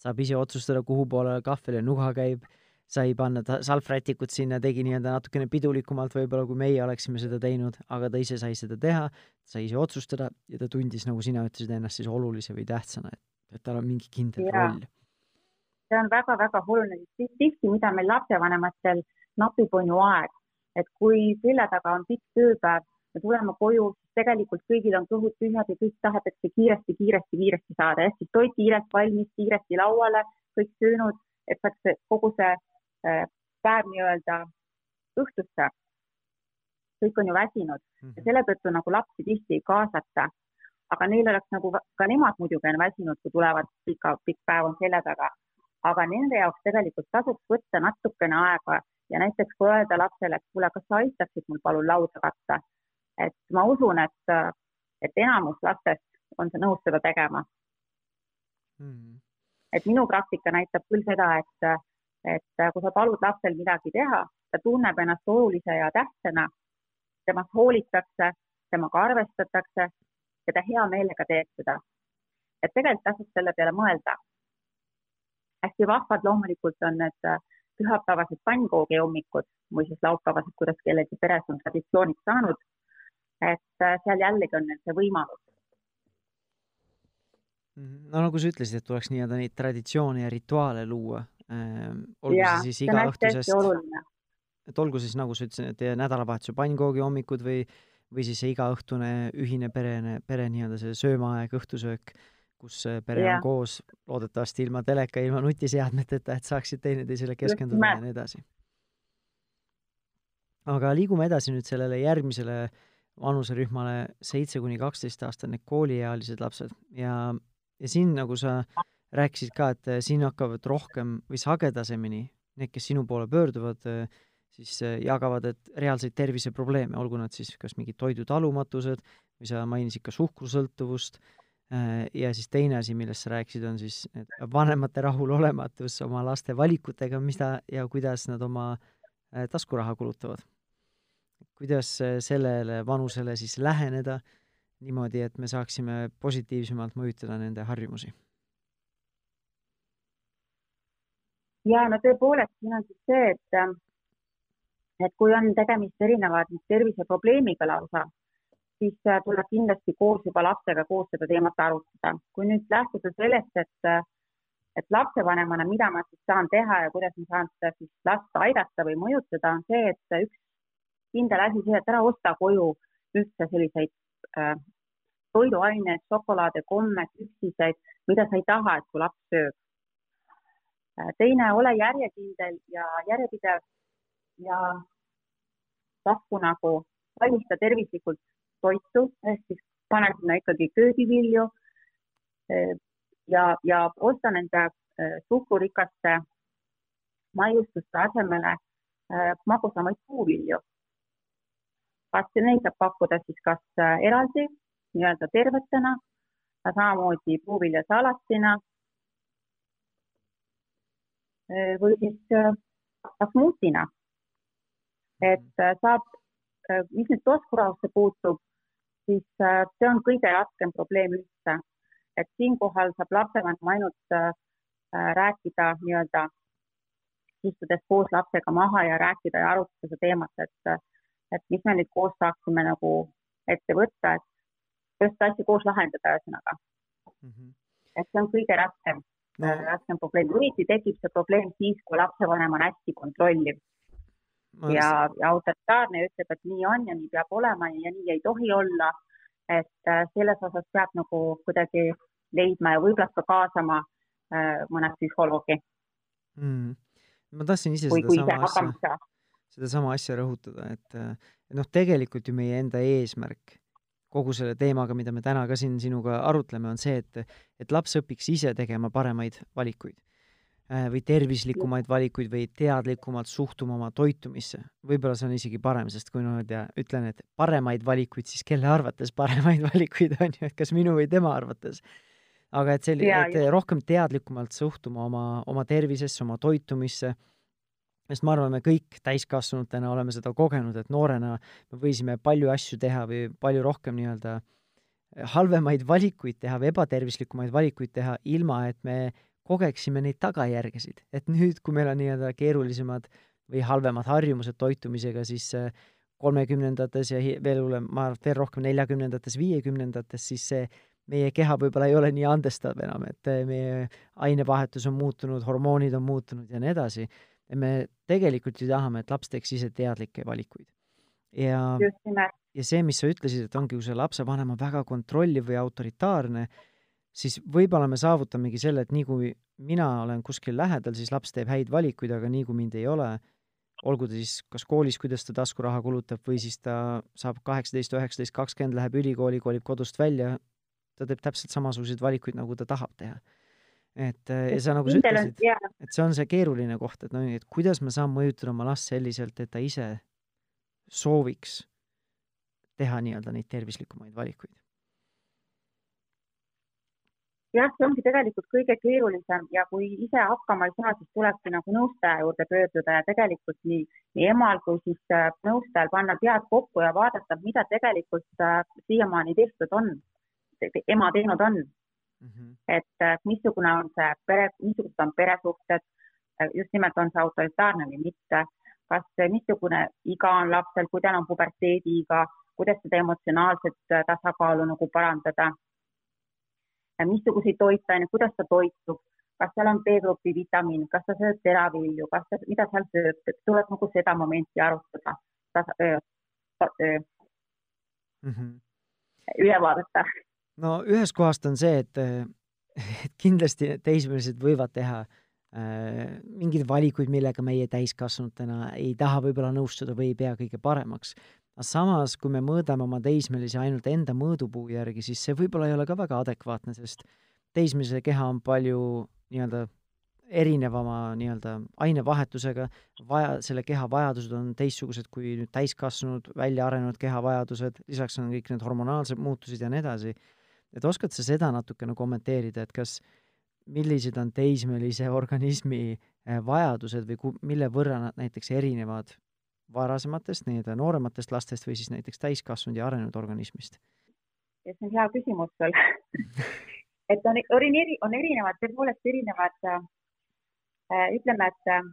saab ise otsustada, kuhu poole kahvel ja nuga käib, sai panna ta salvrätikut sinna, tegi nii-öelda natukene pidulikumalt võib-olla, kui meie oleksime seda teinud, aga ta ise sai seda teha, sai ise otsustada ja ta tundis, nagu sina ütlesid, ennast siis olulise või tähtsana, et, et tal on mingi kindel ja. roll. see on väga-väga oluline, tihti, mida meil lapsevanematel napib, on ju aeg et kui selja taga on pikk tööpäev, me tuleme koju, siis tegelikult kõigil on kõhud tühjad ja kõik tahetakse kiiresti, kiiresti, kiiresti saada, ehk siis toit kiirelt valmis, kiiresti lauale, kõik söönud, et saaks kogu see äh, päev nii-öelda õhtusse. kõik on ju väsinud mm -hmm. ja selle tõttu nagu lapsi tihti ei kaasata. aga neil oleks nagu, ka nemad muidugi on väsinud, kui tulevad pika, pikk päev on selja taga. aga nende jaoks tegelikult tasuks võtta natukene aega ja näiteks kui öelda lapsele, et kuule, kas sa aitaksid mul palun lauda katta, et ma usun, et, et enamus lastest on nõus seda tegema mm. -hmm. et minu praktika näitab küll seda, et, et kui sa palud lapsel midagi teha, ta tunneb ennast olulise ja tähtsana, temast hoolitakse, temaga arvestatakse ja ta hea meelega teeb seda. et tegelikult tasub selle peale mõelda. hästi vahvad loomulikult on need pühapäevased pannkoogi hommikud, muuseas laupäevased, kuidas kellegi peres on traditsiooniks saanud. et äh, seal jällegi on neil see võimalus. Mhm. no nagu sa ütlesid, et tuleks nii-öelda neid traditsioone ja rituaale luua ähm,. olgu ja, see siis igaõhtusest, et olgu siis nagu sa ütlesid, et nädalavahetuse pannkoogi hommikud või, või siis see igaõhtune ühine perene, pere nii-öelda see söömaaeg, õhtusöök kus pere ja. on koos, loodetavasti ilma teleka, ilma nutiseadmeteta, et saaksid teineteisele keskenduda ja nii edasi. aga liigume edasi nüüd sellele järgmisele vanuserühmale, seitse kuni kaksteist aastat, need kooliealised lapsed ja, ja siin, nagu sa rääkisid ka, et siin hakkavad rohkem või sagedasemini need, kes sinu poole pöörduvad, siis jagavad, et reaalseid terviseprobleeme, olgu nad siis kas mingid toidutalumatused või sa mainisid ka suhkrusõltuvust Äh, ja siis teine asi, millest sa rääkisid, on siis vanemate rahulolematus oma laste valikutega, mida ja kuidas nad oma äh, taskuraha kulutavad. kuidas äh, sellele vanusele siis läheneda niimoodi, et me saaksime positiivsemalt mõjutada nende harjumusi? ja no tõepoolest, siin on siis see, et, et kui on tegemist erinevate terviseprobleemiga lausa siis äh, tuleb kindlasti koos juba lapsega koos seda teemat arutada. kui nüüd lähtuda sellest, et, äh, et lapsevanemana, mida ma siis saan teha ja kuidas ma saan seda siis last aidata või mõjutada, on see, et üks kindel asi, see, et ära osta koju üldse selliseid äh, toiduaineid, šokolaade, komme, küpsiseid, mida sa ei taha, et su laps sööb. Äh, teine, ole järjekindel ja järjepidev ja pakku nagu valmista tervislikult toitu ehk siis pane sinna ikkagi köögivilju eh, ja, ja osta nende eh, suhkrurikaste maiustuste asemele eh, magusamaid puuvilju. kas neid saab pakkuda siis kas eraldi nii-öelda tervetena, samamoodi puuviljasalatina või siis smuutina. et saab, mis nüüd toskurahusse puutub, siis äh, see on kõige raskem probleem üldse. et siinkohal saab lapsevanem ainult äh, rääkida nii-öelda, istudes koos lapsega maha ja rääkida ja arutada seda teemat, et, et mis me nüüd koos saaksime nagu ette võtta, et just asju koos lahendada, ühesõnaga mm. -hmm. et see on kõige raskem no., raskem probleem, eriti tekib see probleem siis, kui lapsevanem on hästi kontrolliv ja, ja autoritaarne ütleb, et nii on ja nii peab olema ja nii ei tohi olla. et äh, selles osas peab nagu kuidagi leidma ja võib-olla ka kaasama äh, mõne psühholoogi. Mm.. ma tahtsin ise sedasama asja, sedasama asja rõhutada, et, et noh, tegelikult ju meie enda eesmärk kogu selle teemaga, mida me täna ka siin sinuga arutleme, on see, et, et laps õpiks ise tegema paremaid valikuid. äh, või tervislikumaid valikuid või teadlikumalt suhtuma oma toitumisse. võib-olla see on isegi parem, sest kui niimoodi ütlen, et paremaid valikuid, siis kelle arvates paremaid valikuid on ju, et kas minu või tema arvates. aga et selline, et rohkem teadlikumalt suhtuma oma, oma tervisesse, oma toitumisse sest ma arvan, me kõik täiskasvanutena oleme seda kogenud, et noorena me võisime palju asju teha või palju rohkem nii-öelda halvemaid valikuid teha või ebatervislikumaid valikuid teha, ilma et me kogeksime neid tagajärgesid. et nüüd, kui meil on nii-öelda keerulisemad või halvemad harjumused toitumisega, siis kolmekümnendates ja veel hullem, ma arvan, et veel rohkem neljakümnendates, viiekümnendates, siis see meie keha võib-olla ei ole nii andestav enam, et meie ainevahetus on muutunud, hormoonid on muutunud ja nii edasi et me tegelikult ju tahame, et laps teeks ise teadlikke valikuid. ja, ja see, mis sa ütlesid, et ongi, kui see lapsevanem on väga kontrolliv või autoritaarne, siis võib-olla me saavutamegi selle, et nii kui mina olen kuskil lähedal, siis laps teeb häid valikuid, aga nii kui mind ei ole, olgu ta siis kas koolis, kuidas ta taskuraha kulutab, või siis ta saab kaheksateist, üheksateist, kakskümmend, läheb ülikooli, kolib kodust välja, ta teeb täpselt samasuguseid valikuid, nagu ta tahab teha et äh, ja sa nagu sa ütlesid, et see on see keeruline koht, et no et kuidas ma saan mõjutada oma last selliselt, et ta ise sooviks teha nii-öelda neid tervislikumaid valikuid. Jah, see ongi tegelikult kõige keerulisem ja kui ise hakkama ei saa, siis tulebki nagu nõustaja juurde pöörduda ja tegelikult nii, nii emal kui siis äh, nõustajal panna pead kokku ja vaadata, mida tegelikult äh, siiamaani tehtud on, ema teinud on mm. -hmm. et äh, missugune on see pere, missugused on peresuhted, just nimelt on see autoritaarne või mitte, kas, missugune iga on lapsel, kui tal on puberteediiga, kuidas seda emotsionaalset tasakaalu nagu parandada, missuguseid toitaineid, kuidas ta toitub, kas seal on B-grupi vitamiin, kas ta sööb teravilju, kas ta, mida seal sööb, tuleb nagu seda momenti arutada, mm -hmm. üle vaadata no ühest kohast on see, et, et kindlasti teismelised võivad teha äh, mingeid valikuid, millega meie täiskasvanutena ei taha võib-olla nõustuda või ei pea kõige paremaks. Aga samas, kui me mõõdame oma teismelisi ainult enda mõõdupuu järgi, siis see võib-olla ei ole ka väga adekvaatne, sest teismelise keha on palju nii-öelda erinevama nii-öelda ainevahetusega, vaja, selle keha vajadused on teistsugused kui nüüd täiskasvanud, välja arenenud keha vajadused, lisaks on kõik need hormonaalsed muutused ja nii edasi. Et oskad sa seda natukene kommenteerida, et kas, millised on teismelise organismi äh, vajadused või ku-, mille võrra nad näiteks erinevad varasematest, nii-öelda noorematest lastest või siis näiteks täiskasvanud ja arenenud organismist? see on hea küsimus sul et on, on on erinevad, tõepoolest erinevad äh, ütleme, et äh,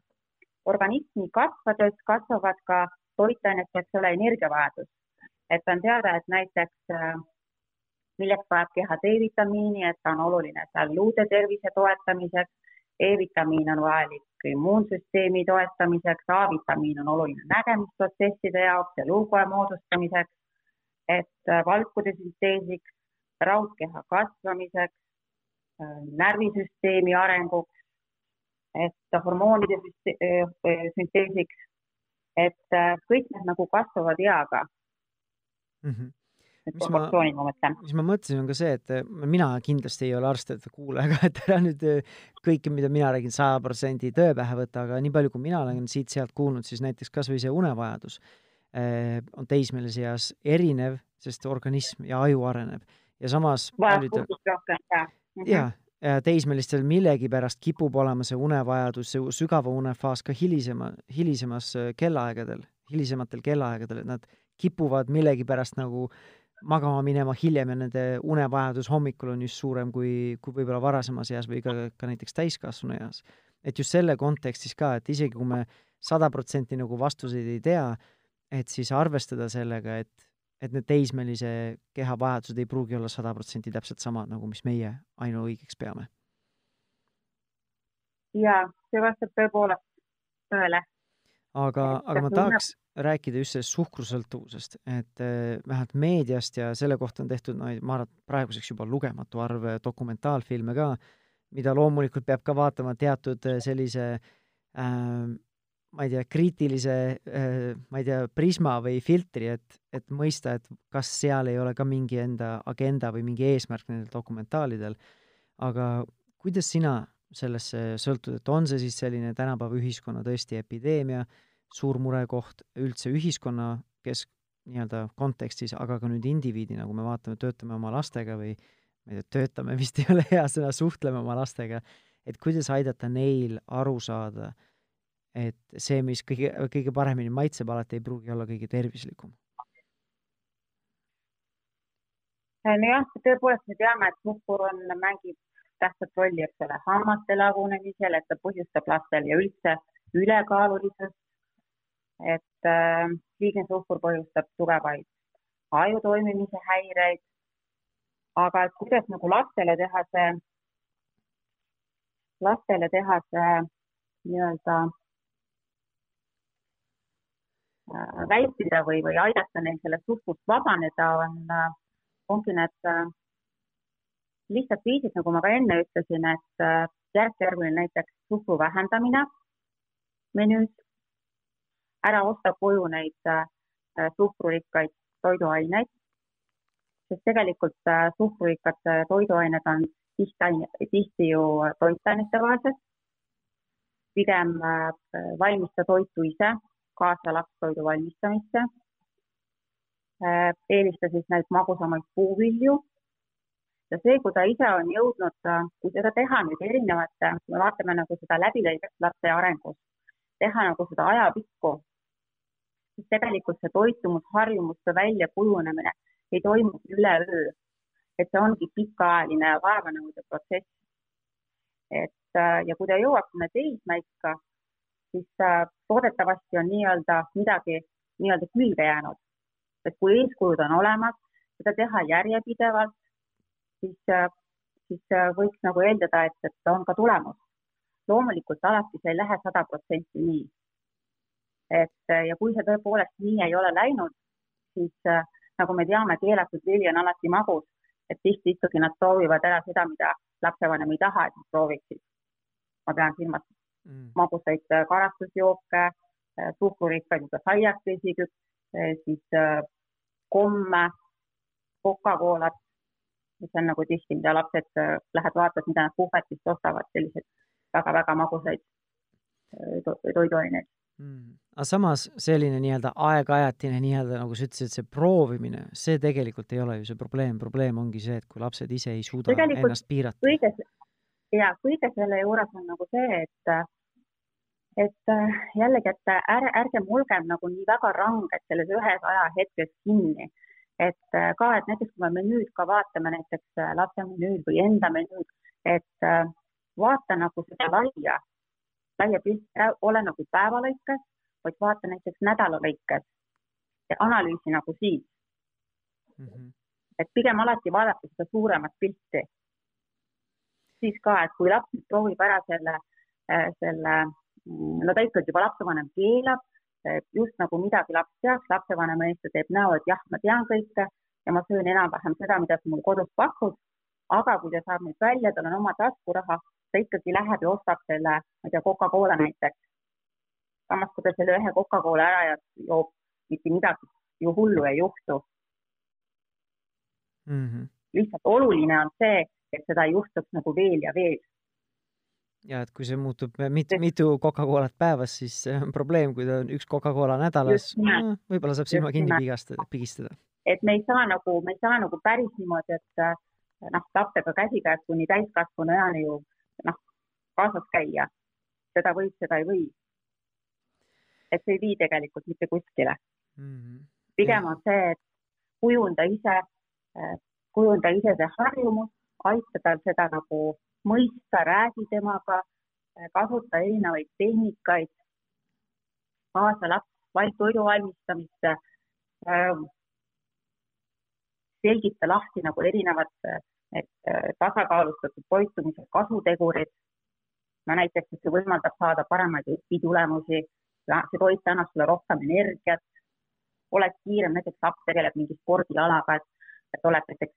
organismi kasvades kasvavad ka toitainete, eks ole, energiavajadus. et on teada, et näiteks äh, milleks vajab keha D-vitamiini, et ta on oluline seal luude tervise toetamiseks. E-vitamiin on vajalik immuunsüsteemi toetamiseks, A-vitamiin on oluline nägemisprotsesside jaoks ja luukoe moodustamiseks, et äh, valkude sünteesiks, raudkeha kasvamiseks, äh, närvisüsteemi arenguks, et hormoonide äh, sünteesiks, et kõik need nagu kasvavad eaga mm. -hmm need proportsioonid, ma mõtlen. mis ma mõtlesin, on ka see, et äh, mina kindlasti ei ole arst, et kuulaja, et ära nüüd äh, kõike, mida mina räägin, saja protsendi tõe pähe võtta, aga nii palju, kui mina olen siit-sealt kuulnud, siis näiteks kas või see unevajadus eh, on teismelise eas erinev, sest organism ja aju areneb ja samas jaa. Mhm. jaa, ja teismelistel millegipärast kipub olema see unevajadus, see sügava unefaas ka hilisema, hilisemas kellaaegadel, hilisematel kellaaegadel, et nad kipuvad millegipärast nagu äh, magama minema hiljem ja nende unevajadus hommikul on just suurem kui, kui võib-olla varasemas eas või ka, ka näiteks täiskasvanu eas. et just selle kontekstis ka, et isegi kui me sada protsenti nagu vastuseid ei tea, et siis arvestada sellega, et, et need teismelise keha vajadused ei pruugi olla sada protsenti täpselt samad, nagu mis meie ainuõigeks peame. jaa, see vastab tõepoolest tõele. Aga, aga ma tahaks, rääkida just sellest suhkrusõltuvusest, et äh, vähemalt meediast ja selle kohta on tehtud, no ma arvan, et praeguseks juba lugematu arv äh, dokumentaalfilme ka, mida loomulikult peab ka vaatama teatud äh, sellise äh, ma ei tea, kriitilise, ma ei tea, prisma või filtri, et, et mõista, et kas seal ei ole ka mingi enda agenda või mingi eesmärk nendel dokumentaalidel. aga kuidas sina sellesse sõltud, et on see siis selline tänapäeva ühiskonna tõesti epideemia, suur murekoht üldse ühiskonna kesk, nii-öelda kontekstis, aga ka nüüd indiviidina, kui me vaatame, töötame oma lastega või ma ei tea, töötame vist ei ole hea sõna, suhtleme oma lastega, et kuidas aidata neil aru saada, et see, mis kõige, kõige paremini maitseb, alati ei pruugi olla kõige tervislikum. nojah, tõepoolest me teame, et suhkur on, mängib tähtsat rolli, eks ole, hammaste lagunemisel, et ta põhjustab lastel ja üldse ülekaalulisust. et äh, liigne suhkur põhjustab tugevaid aju toimimise häireid. aga et kuidas nagu lastele teha see, lastele teha see nii-öelda äh, vältida või, või aidata neil sellest suhkust vabaneda, on, äh, ongi need lihtsad viisid, nagu ma ka enne ütlesin, et äh, järk-järguline näiteks suhkru vähendamine menüüs, ära osta koju neid äh, suhkrurikkaid toiduaineid, sest tegelikult äh, suhkrurikkad toiduained on tihti, tihti ju toitainete vaesed. pigem valmista toitu ise, kaasa lapstoidu valmistamisse. eelista siis neid magusamaid puuvilju ja see, kui ta ise on jõudnud, äh, kui seda teha nüüd erinevate, me vaatame nagu seda läbilõigest lapse arengus, teha nagu seda ajapikku, siis tegelikult see toitumusharjumuste väljakujunemine ei toimu üleöö. et see ongi pikaajaline ja vaevanõudev protsess. et äh, ja kui ta jõuab sinna teismäikka, siis äh, toodetavasti on nii-öelda midagi nii-öelda külge jäänud. et kui eeskujud on olemas, seda teha järjepidevalt, siis, äh, siis äh, võiks nagu eeldada, et, et on ka tulemus. loomulikult alati see ei lähe sada protsenti nii. et äh, ja kui see tõepoolest nii ei ole läinud, siis nagu me teame, keelatud vili on alati magus, et tihti ikkagi nad proovivad ära seda, mida lapsevanem ei taha, et nad prooviksid. ma pean silmas mm. magusaid karastusjooke, suhkrurikkaid saiakesi, siis komme, Coca-Colat, mis on nagu tihti, mida lapsed äh, lähed vaatad, mida nad puhvetist ostavad, selliseid väga-väga magusaid äh, toiduaineid. Mm.. aga samas selline nii-öelda aeg-ajatine nii-öelda nagu sa ütlesid, see proovimine, see tegelikult ei ole ju see probleem, probleem ongi see, et kui lapsed ise ei suuda tegelikult ennast piirata. kõige, ja kõige selle juures on nagu see, et et äh, jällegi, et ärge, ärgem olgem nagu nii väga ranged selles ühes ajahetkes kinni et äh, ka, et näiteks kui me menüüd ka vaatame, näiteks äh, lapse menüüd või enda menüüd, et äh, vaata nagu seda laia, laia pilti, ole nagu päeva lõikes, vaid vaata näiteks nädala lõikes ja analüüsi nagu siis mm. -hmm. et pigem alati vaadata seda suuremat pilti. siis ka, et kui laps proovib ära selle, selle, mm, no ta ikkagi juba lapsevanem keelab et just nagu midagi laps teaks, lapsevanema eest ta teeb näo, et jah, ma tean kõike ja ma söön enam-vähem seda, mida sa mulle kodus pakud. aga kui ta saab nüüd välja, tal on oma taskuraha, ta ikkagi läheb ja ostab selle, ma ei tea, Coca-Cola näiteks. samas, kui ta selle ühe Coca-Cola ära joob, mitte midagi ju hullu ei juhtu mm. -hmm. lihtsalt oluline on see, et seda ei juhtuks nagu veel ja veel ja et kui see muutub mitu, mitu Coca-Colat päevas, siis see on probleem, kui ta on üks Coca-Cola nädalas, võib-olla saab silma kinni pigastada, pigistada. et me ei saa nagu, me ei saa nagu päris niimoodi, et äh, noh, lapsega käsikäes kuni täiskasvanu eani ju noh, kaasas käia. seda võib, seda ei või. et see ei vii tegelikult mitte kuskile mm. -hmm. pigem on see, et kujunda ise, äh, kujunda ise see harjumus, aita tal seda nagu mõista, räägi temaga, kasuta erinevaid tehnikaid, kaasa laps toidu valmistamisse, ähm, selgita lahti nagu erinevad äh, tasakaalustatud toitumise kasutegurid. no näiteks, et see võimaldab saada paremaid õpitulemusi, see toit annab sulle rohkem energiat, oled kiirem, näiteks laps tegeleb mingi spordialaga, et, et oled näiteks,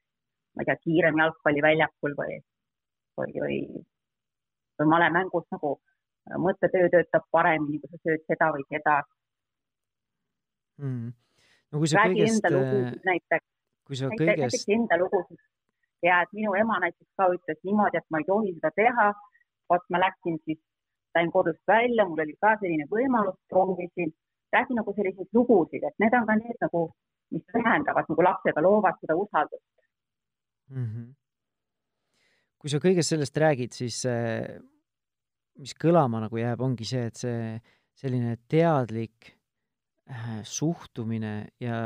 ma ei tea, kiirem jalgpalliväljakul või või, või, või malemängus nagu mõttetöö töötab paremini, kui sa sööd seda või seda mm.. no kui sa räägi kõigest, enda lugusid näiteks, kui sa näiteks, näiteks kõigest, enda lugusid ja et minu ema näiteks ka ütles niimoodi, et ma ei tohi seda teha. vot ma läksin siis, sain kodust välja, mul oli ka selline võimalus, proovisin, räägi nagu selliseid lugusid, et need on ka need nagu, mis ühendavad nagu lapsega, loovad seda usaldust. mm -hmm. Kui sa kõigest sellest räägid, siis äh, mis kõlama nagu jääb, ongi see, et see selline teadlik äh, suhtumine ja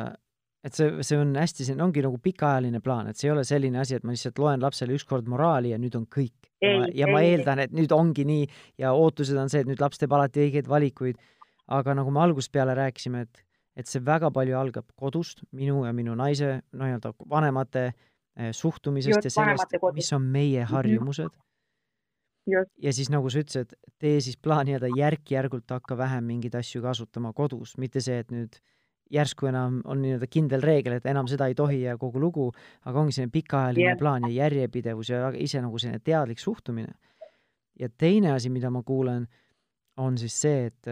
et see, see on hästi, see ongi nagu pikaajaline plaan, et see ei ole selline asi, et ma lihtsalt loen lapsele ükskord moraali ja nüüd on kõik. ja, ma, ja ma eeldan, et nüüd ongi nii ja ootused on see, et nüüd laps teeb alati õigeid valikuid. aga nagu me algusest peale rääkisime, et, et see väga palju algab kodust, minu ja minu naise nii-öelda vanemate eh, suhtumisest Just, ja sellest mis on meie harjumused. Just, ja siis nagu sa ütlesid, tee siis plaan nii-öelda järk-järgult hakka vähem mingeid asju kasutama kodus, mitte see, et nüüd järsku enam on nii-öelda kindel reegel, et enam seda ei tohi ja kogu lugu, aga ongi selline pikaajaline yeah. plaan ja järjepidevus ja ise nagu selline teadlik suhtumine. ja teine asi, mida ma kuulen, on siis see, et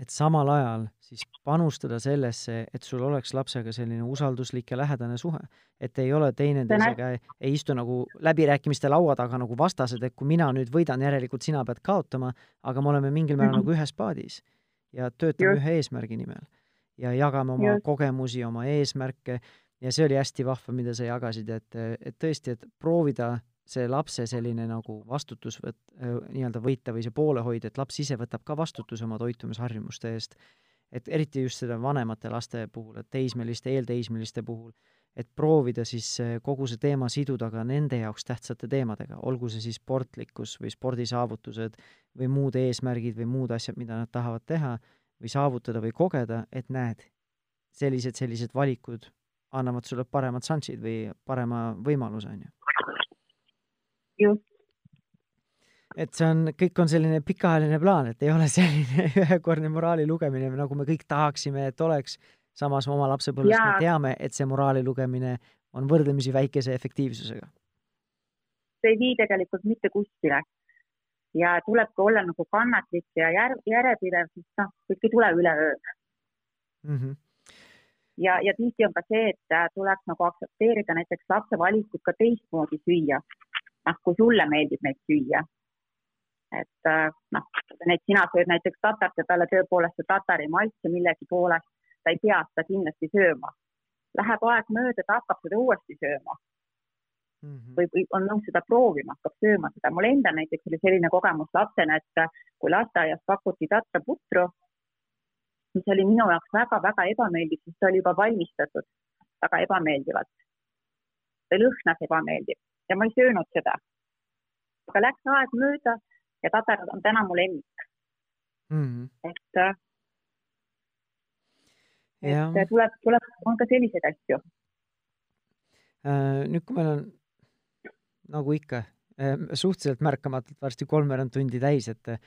et samal ajal siis panustada sellesse, et sul oleks lapsega selline usalduslik ja lähedane suhe. et ei ole teineteisega, ei istu nagu läbirääkimiste laua taga nagu vastased, et kui mina nüüd võidan, järelikult sina pead kaotama, aga me oleme mingil määral Mhm. nagu ühes paadis ja töötame Just. ühe eesmärgi nimel ja jagame oma Just. kogemusi, oma eesmärke ja see oli hästi vahva, mida sa jagasid, et, et tõesti, et proovida see lapse selline nagu vastutusvõtt, nii-öelda võita või see poolehoid, et laps ise võtab ka vastutuse oma toitumisharjumuste eest. et eriti just seda vanemate laste puhul, et teismeliste, eelteismeliste puhul, et proovida siis eh, kogu see teema siduda ka nende jaoks tähtsate teemadega, olgu see siis sportlikkus või spordisaavutused või muud eesmärgid või muud asjad, mida nad tahavad teha või saavutada või kogeda, et näed, sellised, sellised valikud annavad sulle paremad šansid või parema võimaluse, on ju. Just, et see on, kõik on selline pikaajaline plaan, et ei ole selline ühekordne moraali lugemine, nagu me kõik tahaksime, et oleks. samas oma lapsepõlvest me teame, et see moraali lugemine on võrdlemisi väikese efektiivsusega. see ei vii tegelikult mitte kuskile. ja tulebki olla nagu kannatlik ja jär, järjepidev, sest noh, kõik ei tule üleöö. Mm -hmm. ja, ja tihti on ka see, et äh, tuleks nagu aktsepteerida näiteks lapse valikut ka teistmoodi süüa. Noh, kui sulle meeldib neid süüa. et äh, noh, need sina sööd näiteks tatart ja talle tõepoolest see tatar ei maitse millegi poolest, ta ei pea seda kindlasti sööma. Läheb aeg mööda, ta hakkab seda uuesti sööma Mm -hmm. või, või on nõus seda proovima, hakkab sööma seda. mul endal näiteks oli selline kogemus lapsena, et kui lasteaias pakuti tatraputru, mis oli minu jaoks väga-väga ebameeldiv, sest see oli juba valmistatud väga ebameeldivalt. see lõhnas ebameeldiv ja ma ei söönud seda. aga läks aeg mööda ja tatar on täna mu lemmik, Mm -hmm. et, äh, et tuleb, tuleb, on ka selliseid asju. Äh, nüüd, kui meil on nagu ikka äh, suhteliselt märkamatult varsti kolmveerand tundi täis, et äh,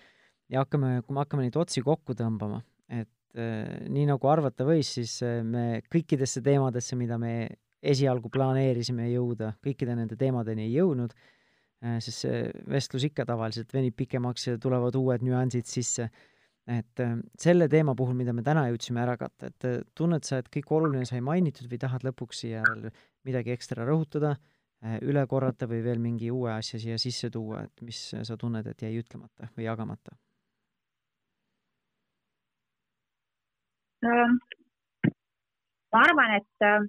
ja hakkame, kui me hakkame neid otsi kokku tõmbama, et äh, nii nagu arvata võis, siis äh, me kõikidesse teemadesse, mida me esialgu planeerisime jõuda, kõikide nende teemadeni ei jõudnud, sest see vestlus ikka tavaliselt venib pikemaks ja tulevad uued nüansid sisse. et äh, selle teema puhul, mida me täna jõudsime ära katta, et äh, tunned sa, et kõik oluline sai mainitud või tahad lõpuks siia veel midagi ekstra rõhutada, üle korrata või veel mingi uue asja siia sisse tuua, et mis sa tunned, et jäi ütlemata või jagamata? Ähm, ma arvan, et, äh,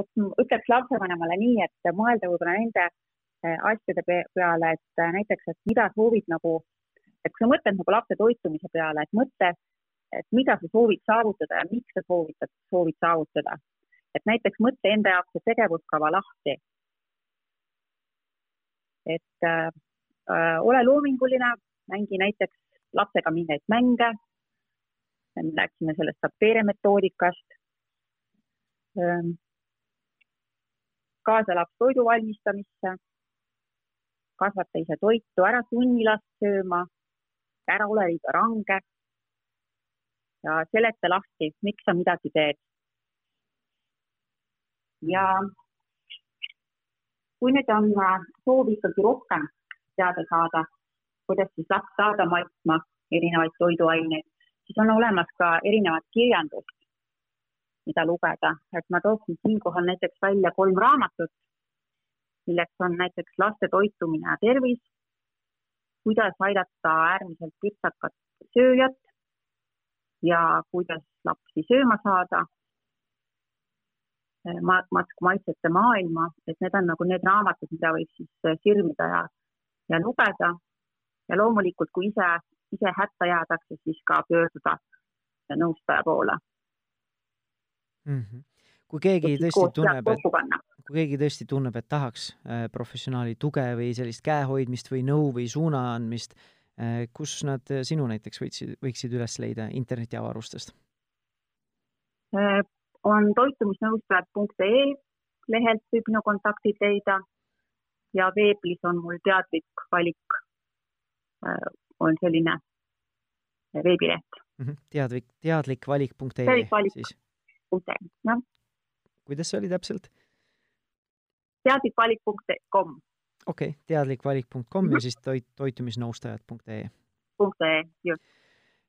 et ütleks lapsevanemale nii, et mõelda võib-olla nende äh, asjade pe- peale, et äh, näiteks, et mida soovid nagu, et kui sa mõtled nagu lapse toitumise peale, et mõtle, et mida sa soovid saavutada ja miks sa soovitad, soovid saavutada. et näiteks mõtle enda jaoks see tegevuskava lahti. et äh, ole loominguline, mängi näiteks lapsega mingeid mänge me rääkisime sellest Sapere metoodikast. Kaasa laps toidu valmistamisse, kasvata ise toitu, ära sunni last sööma, ära ole liiga range. ja seleta lahti, miks sa midagi teed. ja kui nüüd on soov ikkagi rohkem teada saada, kuidas siis last saada maitsma erinevaid toiduaineid, siis on olemas ka erinevat kirjandust, mida lugeda, et ma tooksin siinkohal näiteks välja kolm raamatut, milleks on näiteks laste toitumine ja tervis, kuidas aidata äärmiselt pirtsakat sööjat ja kuidas lapsi sööma saada. Ma-, maitsete maailma, et need on nagu need raamatud, mida võib siis sirmida ja, ja lugeda. ja loomulikult, kui ise, ise hätta jäädakse, siis ka pöörduda nõustaja poole mm. -hmm. kui keegi tõesti tunneb, et, kui keegi tõesti tunneb, et tahaks äh, professionaali tuge või sellist käehoidmist või nõu või suuna andmist, äh, kus nad sinu näiteks võiksid, võiksid üles leida internetiavarustest? on toitumisnõustajad.ee lehelt võib minu kontaktid leida ja veebis on mul teadlik valik, äh, on selline veebileht mm. -hmm. teadlik, teadlikvalik.ee teadlikvalik. Siis? jah. kuidas see oli täpselt? teadlikvalik.com. okei okay,, teadlikvalik.com ja mhm. siis toit, toitumisnõustajad.ee. .ee, just.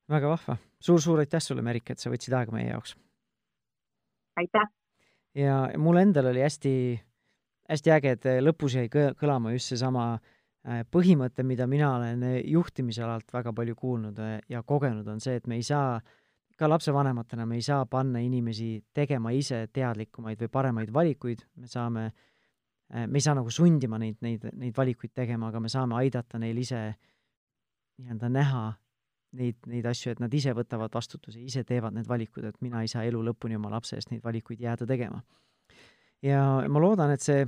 väga vahva suur,. suur-suur aitäh sulle, Merike, et sa võtsid aega meie jaoks aitäh! ja mul endal oli hästi, hästi äge, et lõpus jäi kõlama just seesama äh, põhimõte, mida mina olen äh, juhtimisalalt väga palju kuulnud äh, ja kogenud, on see, et me ei saa, ka lapsevanematena me ei saa panna inimesi tegema ise teadlikumaid või paremaid valikuid, me saame, me ei saa nagu sundima neid, neid, neid valikuid tegema, aga me saame aidata neil ise nii-öelda näha neid, neid asju, et nad ise võtavad vastutuse, ise teevad need valikud, et mina ei saa elu lõpuni oma lapse eest neid valikuid jääda tegema. ja ma loodan, et see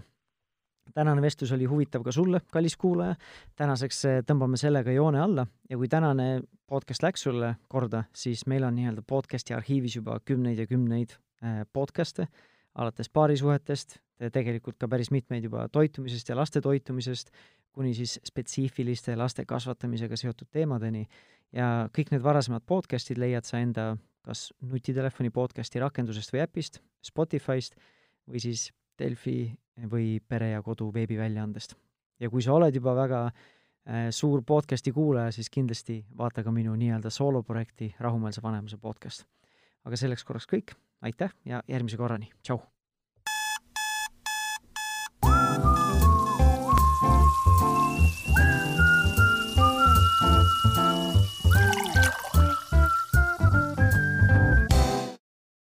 tänane vestlus oli huvitav ka sulle, kallis kuulaja. tänaseks eh, tõmbame sellega joone alla ja kui tänane podcast läks sulle korda, siis meil on nii-öelda podcast'i arhiivis juba kümneid ja kümneid eh, podcast'e, alates paarisuhetest, tegelikult ka päris mitmeid juba toitumisest ja laste toitumisest, kuni siis spetsiifiliste laste kasvatamisega seotud teemadeni ja kõik need varasemad podcast'id leiad sa enda kas nutitelefoni podcast'i rakendusest või äpist, Spotify'st või siis Delfi või Pere ja Kodu veebiväljaandest. ja kui sa oled juba väga äh, suur podcast'i kuulaja, siis kindlasti vaata ka minu nii-öelda sooloprojekti Rahumeelse vanemuse podcast. aga selleks korraks kõik, aitäh ja järgmise korrani, tšau!